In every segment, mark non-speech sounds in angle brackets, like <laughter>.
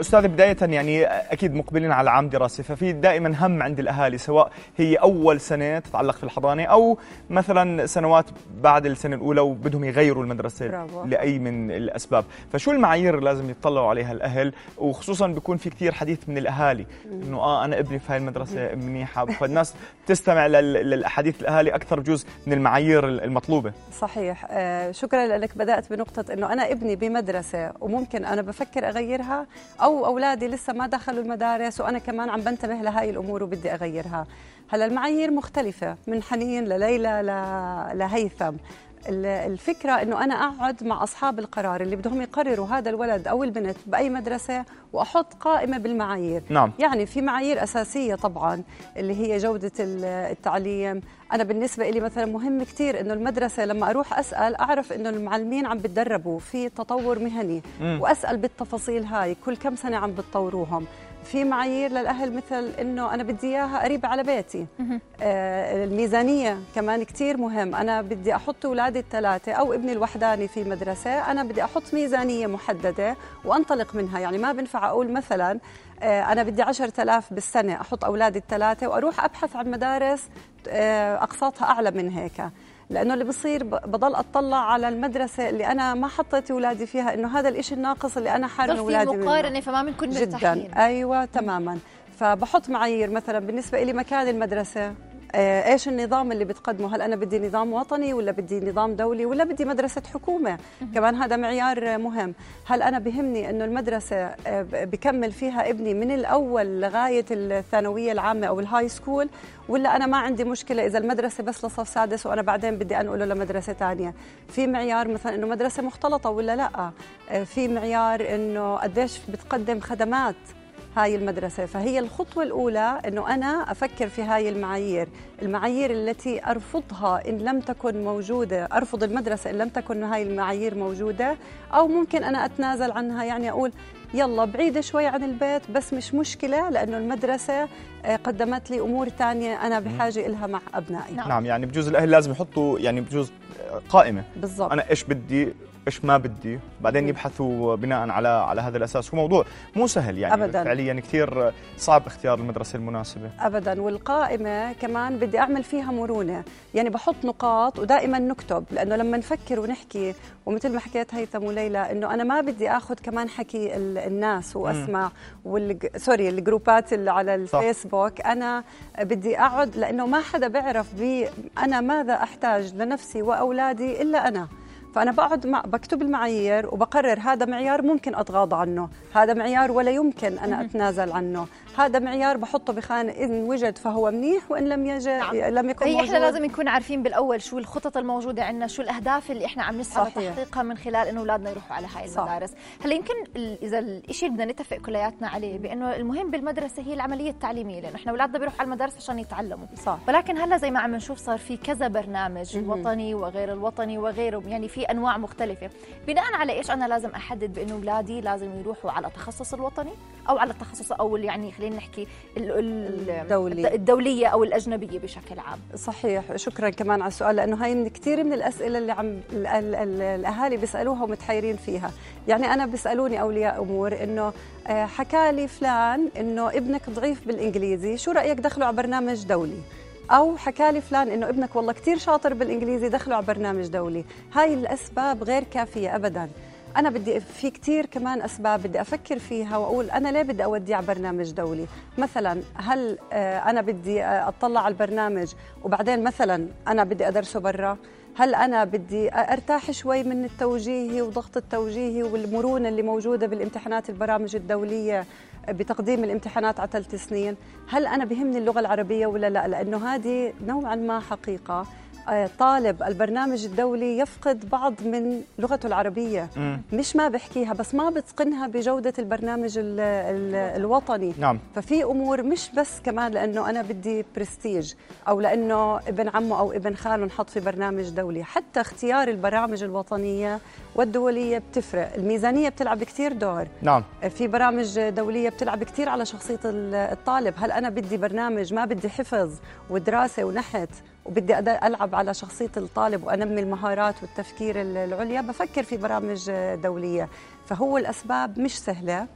أستاذ بداية يعني أكيد مقبلين على عام دراسي ففي دائما هم عند الأهالي سواء هي أول سنة تتعلق في الحضانة أو مثلا سنوات بعد السنة الأولى وبدهم يغيروا المدرسة برافو. لأي من الأسباب. فشو المعايير اللي لازم يطلعوا عليها الأهل؟ وخصوصا بيكون في كثير حديث من الأهالي إنه آه أنا ابني في هاي المدرسة منيحة. فالناس تستمع لل- للأحاديث الأهالي أكثر بجوز من المعايير المطلوبة. صحيح. آه شكرا لك بدأت بنقطة إنه أنا ابني بمدرسة وممكن أنا بفكر أغيرها أو أولادي لسه ما دخلوا المدارس وأنا كمان عم بنتبه لهاي الأمور وبدي أغيرها. هلا المعايير مختلفة من حنين لليلى لهيثم. ال- الفكرة أنه أنا أقعد مع أصحاب القرار اللي بدهم يقرروا هذا الولد أو البنت بأي مدرسة وأحط قائمة بالمعايير. نعم. يعني في معايير أساسية طبعا اللي هي جودة ال- التعليم أنا بالنسبة لي مثلا مهم كتير إنه المدرسة لما أروح أسأل أعرف إنه المعلمين عم بتدربوا في تطور مهني مم. وأسأل بالتفاصيل هاي كل كم سنة عم بتطوروهم. في معايير للأهل مثل إنه أنا بدي إياها قريبة على بيتي. آه الميزانية كمان كتير مهم. أنا بدي أحط أولادي الثلاثة أو ابني الوحداني في مدرسة. أنا بدي أحط ميزانية محددة وأنطلق منها. يعني ما بنفع أقول مثلا أنا بدي عشرة آلاف بالسنة أحط أولادي الثلاثة وأروح أبحث عن مدارس آه، أقساطها أعلى من هيك. لأنه اللي بصير بضل أطلع على المدرسة اللي أنا ما حطيت أولادي فيها إنه هذا الإشي الناقص اللي أنا حارم أولادي منه. مقارنه فما بنكون مرتاحين. جدا أيوة تماما. فبحط معايير مثلا بالنسبة لي مكان المدرسة. آه، إيش النظام اللي بتقدمه؟ هل أنا بدي نظام وطني ولا بدي نظام دولي ولا بدي مدرسة حكومة؟ كمان هذا معيار آه، مهم. هل أنا بهمني إنه المدرسة آه، بكمل فيها ابني من الأول لغاية الثانوية العامة أو ال high school ولا أنا ما عندي مشكلة إذا المدرسة بس لصف سادس وأنا بعدين بدي أنقله لمدرسة ثانية في معيار مثلا إنه مدرسة مختلطة ولا لأ؟ آه، في معيار إنه قديش بتقدم خدمات؟ هاي المدرسة. فهي الخطوة الأولى أنه أنا أفكر في هاي المعايير المعايير التي أرفضها إن لم تكن موجودة أرفض المدرسة إن لم تكن هاي المعايير موجودة أو ممكن أنا أتنازل عنها يعني أقول يلا بعيدة شوي عن البيت بس مش مشكلة لأنه المدرسة آه، قدمت لي أمور تانية أنا بحاجة إلها مع أبنائي. نعم. نعم يعني بجوز الأهل لازم يحطوا يعني بجوز قائمة. بالضبط. أنا إيش بدي إيش ما بدي. بعدين. يبحثوا بناء على على هذا الأساس. هو موضوع مو سهل يعني. أبداً. فعليا كثير صعب اختيار المدرسة المناسبة. ابدا. والقائمة كمان بدي أعمل فيها مرونة. يعني بحط نقاط ودائما نكتب لأنه لما نفكر ونحكي ومثل ما حكيت هيثم وليلى إنه أنا ما بدي آخذ كمان حكي ال- الناس واسمع والج... سوري الجروبات اللي على صح. الفيسبوك أنا بدي أقعد لأنه ما حدا بيعرف بي أنا ماذا أحتاج لنفسي وأولادي إلا أنا. فأنا بقعد مع بكتب المعايير وبقرر هذا معيار ممكن أتغاضى عنه هذا معيار ولا يمكن أنا أتنازل عنه. هذا معيار بحطه بخانة إن وجد فهو منيح وإن لم يجد نعم. لم يكن فهي موجود إحنا لازم نكون عارفين بالأول شو الخطط الموجودة عندنا شو الأهداف اللي إحنا عم نسعى. لتحقيقها من خلال إنه أولادنا يروحوا على هاي. المدارس هلا يمكن إذا الشيء اللي بدنا نتفق كلياتنا عليه بإنه المهم بالمدرسة هي العملية التعليمية لأنه إحنا أولادنا بيروحوا على المدارس عشان يتعلموا صح ولكن هلا زي ما عم نشوف صار في كذا برنامج مهم. وطني وغير الوطني وغيره يعني في أنواع مختلفة بناء على إيش أنا لازم أحدد بإنه أولادي لازم يروحوا على التخصص الوطني أو على التخصص أو يعني خلينا نحكي ال- ال- الدولي. الدولية أو الأجنبية بشكل عام. صحيح. شكرا كمان على السؤال لأنه هاي من كثير من الأسئلة اللي عم ال- ال- ال- الأهالي بيسألوها ومتحيرين فيها. يعني أنا بيسألوني أولياء أمور إنه آه، حكى لي فلان إنه ابنك ضعيف بالإنجليزي شو رأيك دخله على برنامج دولي؟ أو حكى لي فلان إنه ابنك والله كثير شاطر بالإنجليزي دخله على برنامج دولي. هاي الأسباب غير كافية ابدا. أنا بدي في كثير كمان أسباب بدي أفكر فيها وأقول أنا ليه بدي اوديه على برنامج دولي؟ مثلا هل آه، أنا بدي آه، أطلع على البرنامج وبعدين مثلا أنا بدي أدرسه برا؟ هل أنا بدي أرتاح شوي من التوجيهي وضغط التوجيهي والمرونة اللي موجودة بالامتحانات البرامج الدولية بتقديم الامتحانات على ثلاث سنين؟ هل أنا بهمني اللغة العربية ولا لا؟ لأنه هذه نوعا ما حقيقة. طالب البرنامج الدولي يفقد بعض من لغته العربية. مم. مش ما بحكيها بس ما بتقنها بجودة البرنامج ال ال الوطني. نعم. ففي أمور مش بس كمان لأنه أنا بدي برستيج أو لأنه ابن عمه أو ابن خاله انحط في برنامج دولي. حتى اختيار البرامج الوطنية والدولية بتفرق. الميزانية بتلعب كثير دور. نعم. في برامج دولية بتلعب كثير على شخصية ال- الطالب. هل أنا بدي برنامج؟ ما بدي حفظ ودراسة ونحت. وبدي ألعب على شخصية الطالب وأنمي المهارات والتفكير ال- العليا. بفكر في برامج دولية. فهو الأسباب مش سهلة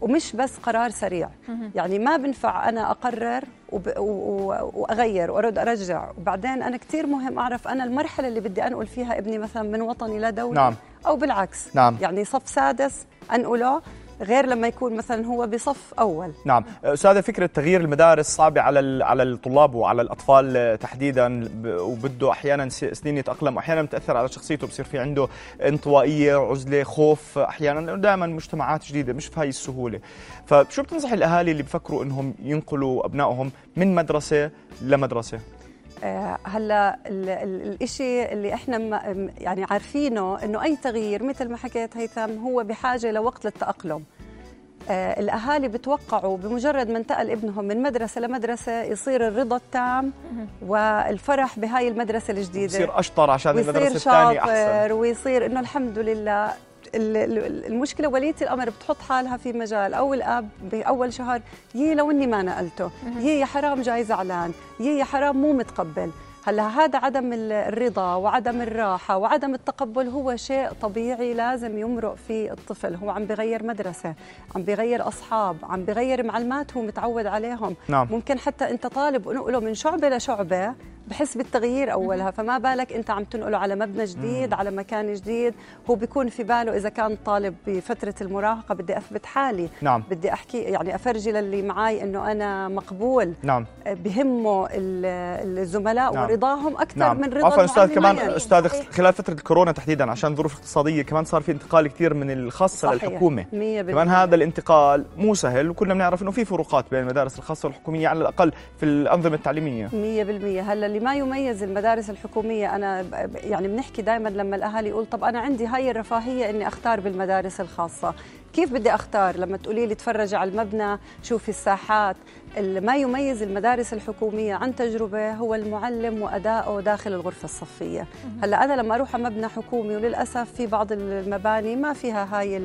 ومش بس قرار سريع. يعني ما بنفع أنا أقرر وب... و... و... وأغير وأرد أرجع. وبعدين أنا كثير مهم أعرف أنا المرحلة اللي بدي أنقل فيها ابني مثلا من وطني لدولي نعم. أو بالعكس. نعم. يعني صف سادس أنقله غير لما يكون مثلا هو بصف أول. نعم. أستاذة فكرة تغيير المدارس صعبة على على الطلاب وعلى الأطفال تحديدا ب- وبده أحيانا سنين يتأقلم واحيانا بتأثر على شخصيته بصير في عنده انطوائية عزلة خوف أحيانا دائما مجتمعات جديدة مش في هاي السهولة. فشو بتنصح الأهالي اللي بفكروا إنهم ينقلوا أبنائهم من مدرسة لمدرسة؟ آه، هلا ال- ال- الإشي اللي إحنا يعني عارفينه إنه أي تغيير مثل ما حكيت هيثم هو بحاجة لوقت للتأقلم. آه، الأهالي بتوقعوا بمجرد ما انتقل ابنهم من مدرسة لمدرسة يصير الرضا التام والفرح بهاي المدرسة الجديدة. بصير أشطر عشان المدرسة الثانية أحسن. ويصير إنه الحمد لله المشكلة ولية الأمر بتحط حالها في مجال. أو الاب باول شهر يي لو إني ما نقلته يي يا حرام جاي زعلان يي يا حرام مو متقبل. هلأ هذا عدم ال- الرضا وعدم الراحة وعدم التقبل هو شيء طبيعي لازم يمرق في الطفل. هو عم بغير مدرسة عم بغير أصحاب عم بغير معلومات هو متعود عليهم. نعم. ممكن حتى أنت طالب ونقله من شعبة لشعبة بحس بالتغيير أولها فما بالك أنت عم تنقله على مبنى جديد على مكان جديد هو بيكون في باله إذا كان طالب بفترة المراهقة بدي أثبت حالي نعم. بدي أحكي يعني أفرجي للي معي إنه أنا مقبول نعم بهمه ال- الزملاء نعم. ورضاهم أكثر نعم من رضا عفوا أستاذ كمان معين. أستاذ صحيح. خلال فترة الكورونا تحديدا عشان ظروف اقتصادية كمان صار في انتقال كثير من الخاصة صحيح. للحكومة. كمان هذا الانتقال مو سهل وكلنا بنعرف إنه في فروقات بين المدارس الخاصة والحكومية على الأقل في الأنظمة التعليمية مية بالمية هلأ اللي ما يميز المدارس الحكومية. أنا ب- ب- يعني بنحكي دائما لما الأهالي يقول طب أنا عندي هاي الرفاهية إني أختار بالمدارس الخاصة. كيف بدي أختار؟ لما تقولي لي تفرجي على المبنى شوفي الساحات. اللي ما يميز المدارس الحكومية عن تجربة هو المعلم وأدائه داخل الغرفة الصفية. هلأ أنا لما أروح على مبنى حكومي وللأسف في بعض المباني ما فيها هاي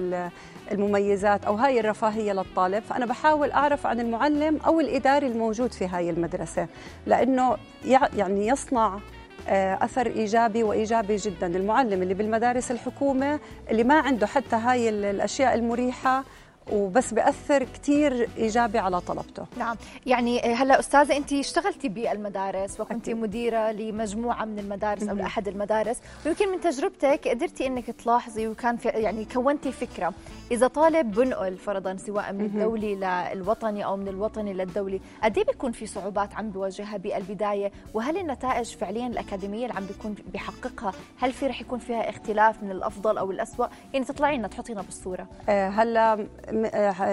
المميزات أو هاي الرفاهية للطالب فأنا بحاول أعرف عن المعلم أو الإداري الموجود في هاي المدرسة لأنه يع- يعني يصنع آه، أثر إيجابي وإيجابي جدا. المعلم اللي بالمدارس الحكومة اللي ما عنده حتى هاي ال- الأشياء المريحة وبس بأثر كتير إيجابي على طلبته. نعم. يعني هلا أستاذة انت اشتغلتي بالمدارس وكنت أكيد. مديرة لمجموعة من المدارس أو مهم. لأحد المدارس. ويمكن من تجربتك قدرتي أنك تلاحظي وكان في يعني كونتي فكرة. إذا طالب بنقل فرضا سواء من. الدولي للوطني أو من الوطني للدولي قد إيه بيكون في صعوبات عم بيواجهها بالبداية؟ وهل النتائج فعليا الأكاديمية اللي عم بيكون بيحققها هل في رح يكون فيها اختلاف من الأفضل أو الاسوء يعني تطلعي لنا تحطينا بالصورة. آه، هلا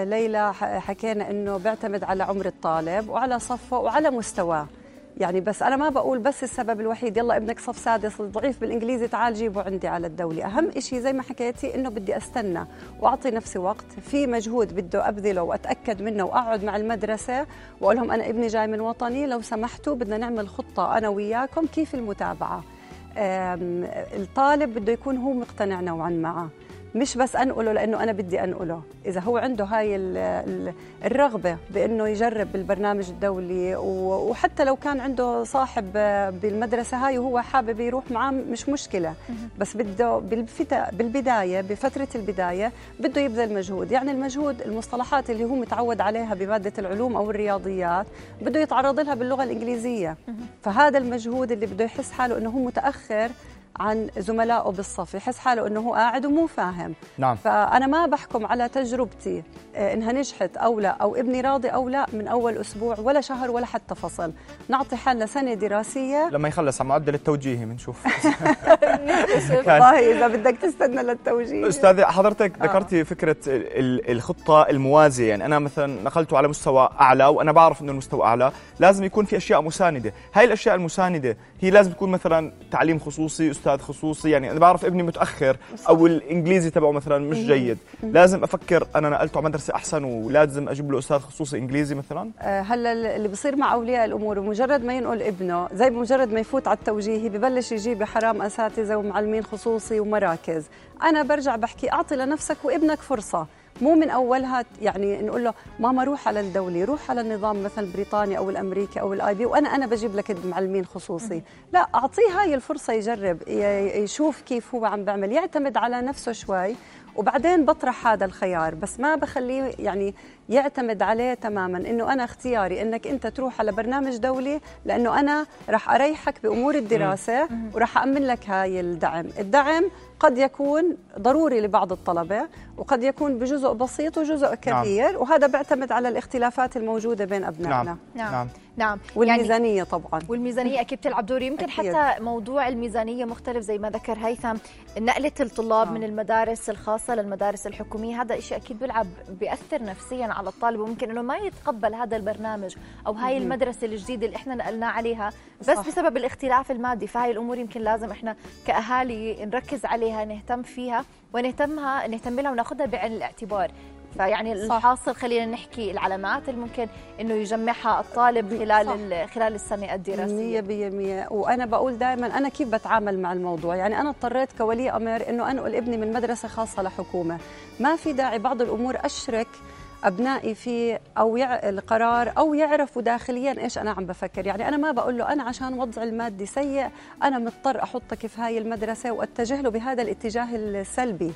ليلى ح- حكينا إنه بيعتمد على عمر الطالب وعلى صفه وعلى مستواه. يعني بس أنا ما بقول بس السبب الوحيد يلا ابنك صف سادس ضعيف بالإنجليزي تعال جيبه عندي على الدولي. أهم إشي زي ما حكيتي إنه بدي أستنى وأعطي نفسي وقت. في مجهود بده أبذله وأتأكد منه وأقعد مع المدرسة وأقول لهم أنا ابني جاي من وطني لو سمحتوا بدنا نعمل خطة أنا وياكم كيف المتابعة. الطالب بده يكون هو مقتنع نوعا ما. مش بس أنقله لأنه أنا بدي أنقله. إذا هو عنده هاي ال- ال- الرغبة بإنه يجرب بالبرنامج الدولي وحتى لو كان عنده صاحب بالمدرسة هاي وهو حابب يروح معاه مش مشكلة. بس بده بالبداية بفترة البداية بده يبذل مجهود. يعني المجهود المصطلحات اللي هو متعود عليها بمادة العلوم أو الرياضيات بده يتعرض لها باللغة الإنجليزية. فهذا المجهود اللي بده يحس حاله إنه هو متأخر عن زملائه بالصف يحس حاله إنه هو قاعد ومو فاهم. نعم. فأنا ما بحكم على تجربتي آه، إنها نجحت أو لا أو ابني راضي أو لا من أول أسبوع ولا شهر ولا حتى فصل. نعطي حالنا سنة دراسية. لما يخلص على معدل التوجيهي بنشوف <laughs> <laughs> والله إذا بدك تستنى للتوجيه. أستاذ حضرتك آه. ذكرتي فكرة ال- الخطة الموازية. يعني أنا مثلا نقلته على مستوى أعلى وأنا بعرف إنه المستوى أعلى. لازم يكون في أشياء مساندة. هاي الأشياء المساندة هي لازم تكون مثلا تعليم خصوصي أستاذ خصوصي يعني أنا بعرف ابني متأخر أو الإنجليزي تبعه مثلا مش جيد. لازم أفكر أنا نقلته على مدرسة أحسن ولازم أجيب له أستاذ خصوصي إنجليزي مثلا؟ آه، هلأ اللي بصير مع أولياء الأمور بمجرد ما ينقل ابنه زي بمجرد ما يفوت على التوجيهي ببلش يجيب حرام أساتذة ومعلمين خصوصي ومراكز. أنا برجع بحكي أعطي لنفسك وابنك فرصة. مو من أولها يعني نقول له ماما روح على الدولي روح على النظام مثلا البريطاني أو الأمريكي أو ال IB وأنا أنا بجيب لك المعلمين خصوصي. لا أعطيه هاي الفرصة يجرب يشوف كيف هو عم بيعمل يعتمد على نفسه شوي وبعدين بطرح هذا الخيار. بس ما بخليه يعني يعتمد عليه تماما إنه أنا اختياري إنك أنت تروح على برنامج دولي لأنه أنا راح أريحك بأمور الدراسة وراح امن لك هاي الدعم. الدعم قد يكون ضروري لبعض الطلبة وقد يكون بجزء بسيط وجزء كبير وهذا بيعتمد على الاختلافات الموجودة بين أبنائنا. نعم. نعم. نعم. نعم. يعني والميزانية طبعا. والميزانية أكيد بتلعب دور. يمكن أكيد. حتى موضوع الميزانية مختلف زي ما ذكر هيثم. نقلة الطلاب آه. من المدارس الخاصة للمدارس الحكومية هذا إشي أكيد بيلعب بيأثر نفسيا على الطالب وممكن إنه ما يتقبل هذا البرنامج أو هاي. المدرسة الجديدة اللي إحنا نقلناه عليها. بس صح. بسبب الاختلاف المادي فهاي الأمور يمكن لازم إحنا كأهالي نركز عليها. نهتم فيها ونهتمها نهتم لها وناخذها بعين الاعتبار. فيعني. الحاصل خلينا نحكي العلامات اللي ممكن إنه يجمعها الطالب خلال خلال السنة الدراسية. مية بالمية وأنا بقول دائما أنا كيف بتعامل مع الموضوع؟ يعني أنا اضطريت كولي أمر أنه أنقل ابني من مدرسة خاصة لحكومة. ما في داعي بعض الأمور أشرك أبنائي في أو يع... القرار أو يعرفوا داخليا إيش أنا عم بفكر. يعني أنا ما بقول له أنا عشان وضعي المادي سيء أنا مضطر أحطك في هاي المدرسة وأتجه له بهذا الاتجاه السلبي.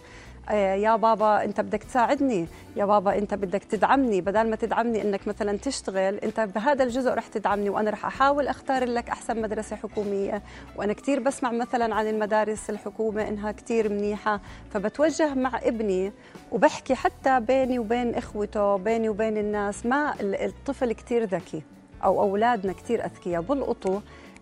يا بابا انت بدك تساعدني يا بابا انت بدك تدعمني بدل ما تدعمني انك مثلا تشتغل انت بهذا الجزء رح تدعمني وأنا رح أحاول أختار لك أحسن مدرسة حكومية. وأنا كثير بسمع مثلا عن المدارس الحكومة إنها كثير منيحة فبتوجه مع ابني وبحكي حتى بيني وبين إخوته بيني وبين الناس. ما ال- الطفل كثير ذكي أو أولادنا كثير أذكياء بلقطوا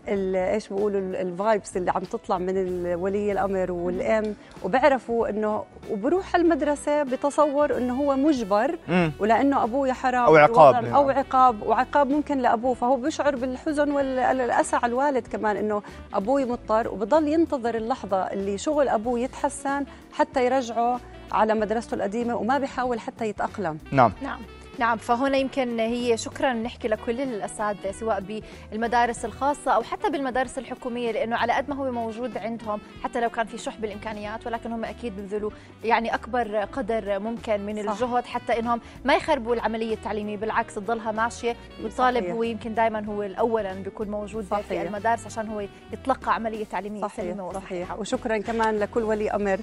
إيش بيقولوا الفايبس اللي عم تطلع من ولي الأمر والأم. وبعرفوا إنه وبروح المدرسة بتصور إنه هو مجبر مم. ولأنه أبوه يا حرام أو عقاب يعني. أو عقاب وعقاب ممكن لأبوه. فهو بيشعر بالحزن والاسى على الوالد كمان إنه أبوي مضطر. وبضل ينتظر اللحظة اللي شغل أبوه يتحسن حتى يرجعه على مدرسته القديمة وما بيحاول حتى يتأقلم. نعم. نعم. نعم فهنا يمكن هي شكرا نحكي لكل الاساتذه سواء بالمدارس الخاصة أو حتى بالمدارس الحكومية لأنه على قد ما هو موجود عندهم حتى لو كان في شح بالإمكانيات ولكن هم أكيد بذلوا يعني أكبر قدر ممكن من صح. الجهد حتى إنهم ما يخربوا العملية التعليمية بالعكس تضلها ماشية والطالب. هو يمكن دائما هو الاولا بيكون موجود صحيح. في المدارس عشان هو يتلقى عملية تعليمية سليمة صحيح وصحيحة صحيح وشكرا كمان لكل ولي أمر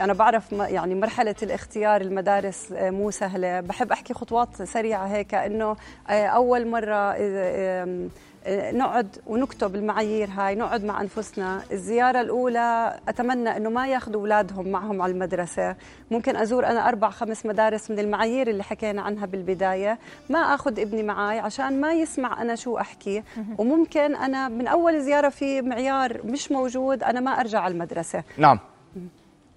أنا بعرف يعني مرحلة الاختيار المدارس آه، مو سهلة. بحب أحكي خطوات سريعة هيك إنه آه، أول مرة آه، نقعد ونكتب المعايير هاي نقعد مع أنفسنا. الزيارة الأولى أتمنى إنه ما ياخذوا أولادهم معهم على المدرسة. ممكن أزور أنا أربع خمس مدارس من المعايير اللي حكينا عنها بالبداية. ما آخذ ابني معي عشان ما يسمع أنا شو أحكي. وممكن أنا من أول زيارة في معيار مش موجود أنا ما أرجع على المدرسة. نعم.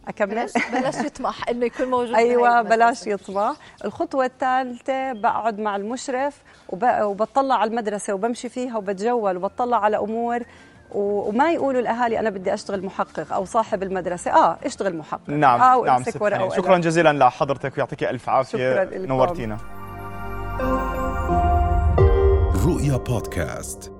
أكمل؟ بلاش يطمح إنه يكون موجود <laughs> أيوه. بلاش يطمع الخطوة الثالثة بقعد مع المشرف وب- وبطلع على المدرسة وبمشي فيها وبتجول وبطلع على أمور و- وما يقولوا الاهالي أنا بدي أشتغل محقق أو صاحب المدرسة. آه اشتغل محقق. نعم آه نعم ورقة. شكرا جزيلا لحضرتك ويعطيك ألف عافية. نورتينا. رؤيا بودكاست.